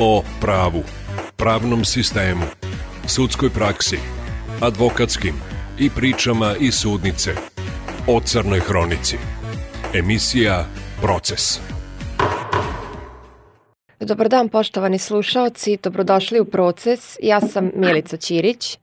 o pravu, pravnom sistemu, sudskoj praksi, advokatskim i pričama i sudnice o Crnoj Hronici. Emisija Proces. Dobar dan poštovani slušaoci, dobrodošli u Proces. Ja sam Milica Ćirić.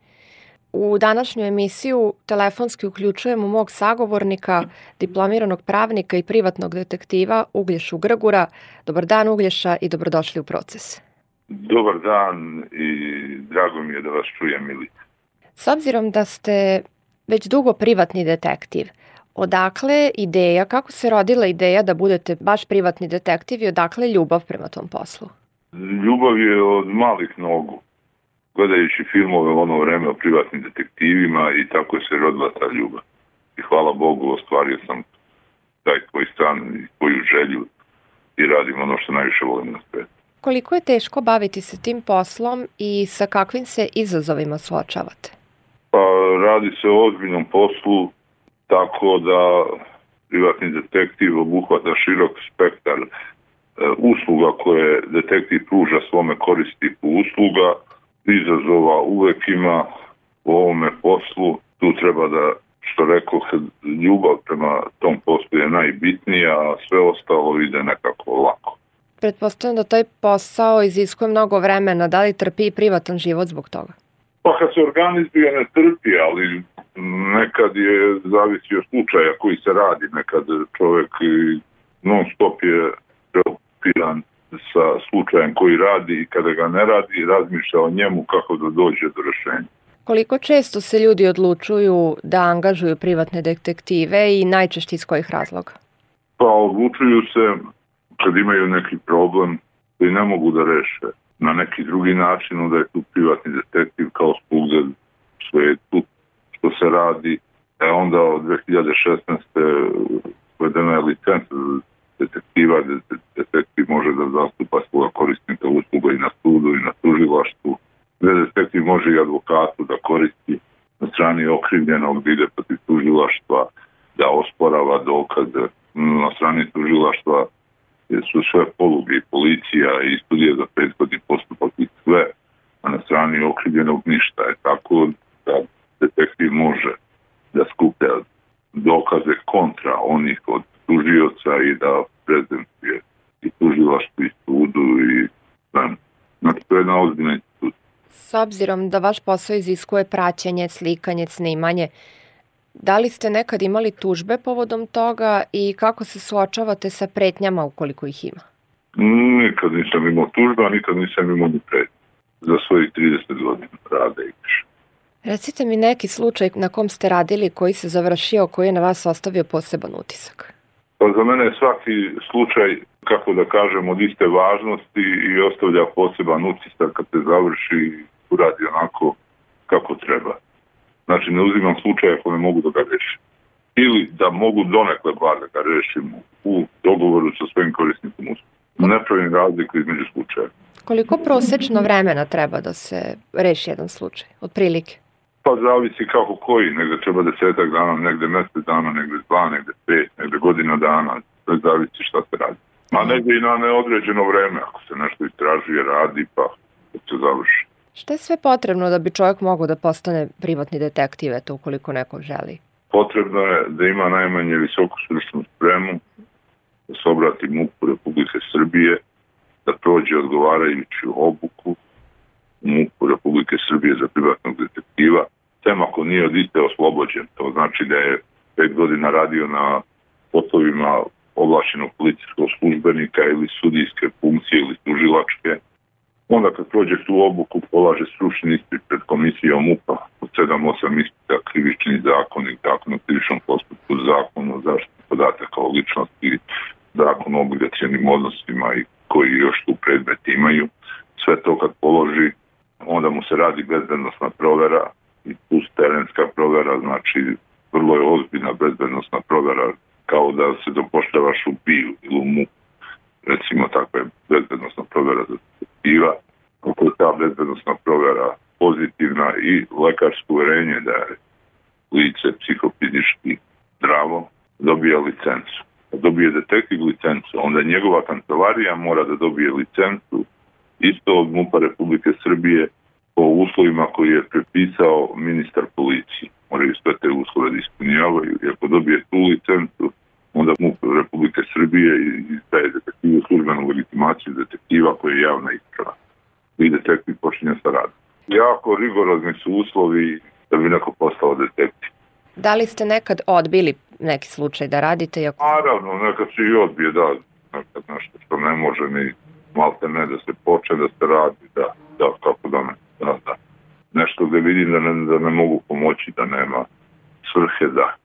U današnju emisiju telefonski uključujemo mog sagovornika, diplomiranog pravnika i privatnog detektiva Uglješu Grgura. Dobar dan Uglješa i dobrodošli u proces. Dobar dan i drago mi je da vas čujem, Milica. S obzirom da ste već dugo privatni detektiv, odakle ideja, kako se rodila ideja da budete baš privatni detektiv i odakle ljubav prema tom poslu? Ljubav je od malih nogu gledajući filmove u ono vreme o privatnim detektivima i tako se rodila ta ljubav. I hvala Bogu ostvario sam taj koji stan i koju želju i radim ono što najviše volim na svetu. Koliko je teško baviti se tim poslom i sa kakvim se izazovima suočavate? Pa radi se o ozbiljnom poslu, tako da privatni detektiv obuhvata širok spektar e, usluga koje detektiv pruža svome korisniku usluga, izazova uvek ima u ovome poslu. Tu treba da, što rekao, ljubav prema tom poslu je najbitnija, a sve ostalo ide nekako lako. Pretpostavljam da taj posao iziskuje mnogo vremena. Da li trpi i privatan život zbog toga? Pa kad se organizuje ne trpi, ali nekad je, zavisi od slučaja koji se radi, nekad čovek non stop je preokupiran sa slučajem koji radi i kada ga ne radi, razmišlja o njemu kako da dođe do rešenja. Koliko često se ljudi odlučuju da angažuju privatne detektive i najčešće iz kojih razloga? Pa odlučuju se kad imaju neki problem koji da ne mogu da reše na neki drugi način, onda je tu privatni detektiv kao spugza u svetu što se radi. E onda od 2016. uvedena je licenca detektiva, detektiv može da zastupa svoja korisnika usluga i na sudu i na tužilaštvu, gde detektiv može i advokatu da koristi na strani okrivljenog da ide protiv tužilaštva, da osporava dokaze na strani tužilaštva su sve poluge i policija i studije za prethodni postupak i sve, a na strani okrivljenog ništa je tako da detektiv može da skuplja dokaze kontra onih od tužioca i da prezentuje tužilaštvu i sudu i znam. Znači, to je jedna ozbiljna institucija. S obzirom da vaš posao iziskuje praćenje, slikanje, snimanje, da li ste nekad imali tužbe povodom toga i kako se suočavate sa pretnjama ukoliko ih ima? Nikad nisam imao tužba, nikad nisam imao ni pretnje za svojih 30 godina rada i više. Recite mi neki slučaj na kom ste radili, koji se završio, koji je na vas ostavio poseban utisak. Pa za mene je svaki slučaj kako da kažem, od iste važnosti i ostavlja poseban utisak kad se završi i uradi onako kako treba. Znači, ne uzimam slučaje ako ne mogu da ga rešim. Ili da mogu donekle bar da ga rešim u dogovoru sa svojim korisnikom usluga. Ne pravim razliku između slučaja. Koliko prosečno vremena treba da se reši jedan slučaj, otprilike? Pa zavisi kako koji, negde treba desetak dana, negde mesec dana, negde dva, negde pet, negde godina dana, to zavisi šta se radi. A negde i na neodređeno vreme, ako se nešto istražuje, radi, pa da se završi. Šta je sve potrebno da bi čovjek mogao da postane privatni detektiv, eto, ukoliko neko želi? Potrebno je da ima najmanje visoku stručnu spremu, da se obrati MUP-u Republike Srbije, da prođe odgovarajuću obuku u MUP-u Republike Srbije za privatnog detektiva. Tem ako nije od iste oslobođen, to znači da je pet godina radio na poslovima ovlašenog policijskog službenika ili sudijske funkcije ili služilačke. Onda kad prođe tu obuku polaže stručni ispit pred komisijom UPA od 7-8 ispita krivični zakon i zakon o krivičnom postupku, zakon o zaštiti podataka o ličnosti, zakon o obligacijenim odnosima i koji još tu predmet imaju. Sve to kad položi, onda mu se radi bezbednostna provera i plus terenska provera, znači vrlo je ozbiljna bezbednostna provera kao da se zapošljavaš u piju ili u mu. Recimo takva je bezbednostna provera za stativa. Ako je ta bezbednostna provera pozitivna i lekarsko uverenje da je lice psihofizički zdravo, dobija licencu. Kad dobije detektiv licencu, onda njegova kancelarija mora da dobije licencu isto od MUPA Republike Srbije po uslovima koji je prepisao ministar policije. Moraju sve te uslove da ispunjavaju. I ako dobije tu licencu, onda MUP Republike Srbije izdaje detektivu službenu legitimaciju detektiva koji je javna isprava. I detektiv počinje sa radom. Jako rigorozni su uslovi da bi neko postao detektiv. Da li ste nekad odbili neki slučaj da radite? Jako... Naravno, nekad se i odbije, da. Nekad nešto što ne može ni malte ne da se počne da se radi, da, da, kako da ne, da, da. Nešto gde vidim da ne, da ne mogu pomoći, da nema svrhe, da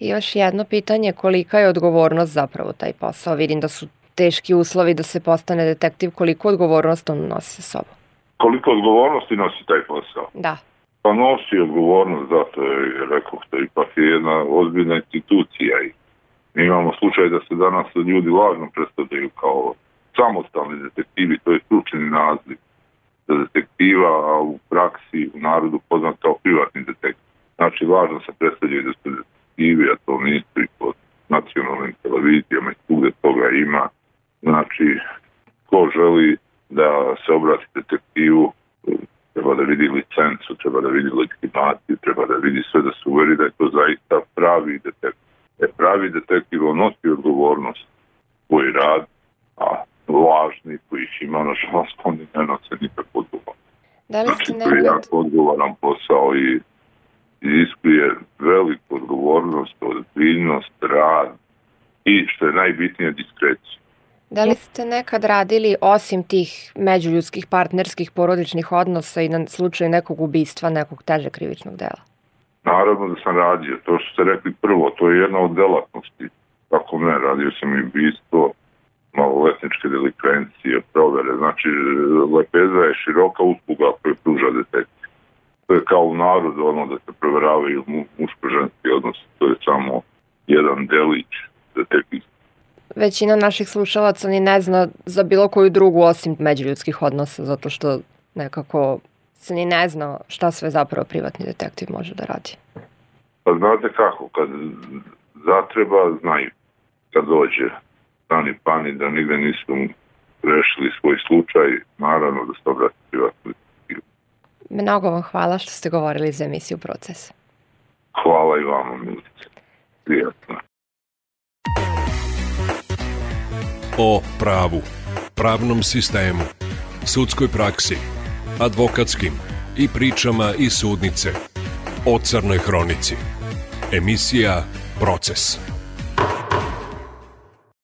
još jedno pitanje, kolika je odgovornost zapravo taj posao? Vidim da su teški uslovi da se postane detektiv, koliko odgovornost on nosi sa sobom? Koliko odgovornosti nosi taj posao? Da. Pa nosi odgovornost, zato da, je, rekao što ipak je jedna ozbiljna institucija i mi imamo slučaj da se danas ljudi lažno predstavljaju kao samostalni detektivi, to je stručni naziv za detektiva, a u praksi u narodu poznat kao privatni detektiv. Znači, lažno se predstavljaju da su arhivi, a to nisu i pod nacionalnim televizijama i svugde toga ima. Znači, ko želi da se obrati detektivu, treba da vidi licencu, treba da vidi legitimaciju, treba da vidi sve da se uveri da je to zaista pravi detektiv. E, pravi detektiv on nosi odgovornost svoj rad, a lažni koji ih ima, nažalost, oni ne nose nikakvu odgovornost. Da li ste znači, negdje... to je jako odgovoran posao i iziskuje veliku odgovornost, ozbiljnost, rad i što je najbitnije diskreciju. Da li ste nekad radili osim tih međuljudskih partnerskih porodičnih odnosa i na slučaju nekog ubistva, nekog teže krivičnog dela? Naravno da sam radio. To što ste rekli prvo, to je jedna od delatnosti. Tako ne, radio sam i ubistvo, maloletničke delikvencije, provere. Znači, lepeza je široka usluga koju pruža detektiv to je kao u narodu ono da se preveravaju muško-ženski odnosi, to je samo jedan delić za te pisme. Većina naših slušalaca ni ne zna za bilo koju drugu osim međuljudskih odnosa, zato što nekako se ni ne zna šta sve zapravo privatni detektiv može da radi. Pa znate kako, kad zatreba, znaju kad dođe stani pani da nigde nisu rešili svoj slučaj, naravno da se obrati privatni Mnogo vam hvala što ste govorili za emisiju Proces. Hvala i vama, Milice. Prijatno. O pravu, pravnom sistemu, sudskoj praksi, advokatskim i pričama i sudnice o crnoj hronici. Emisija Proces.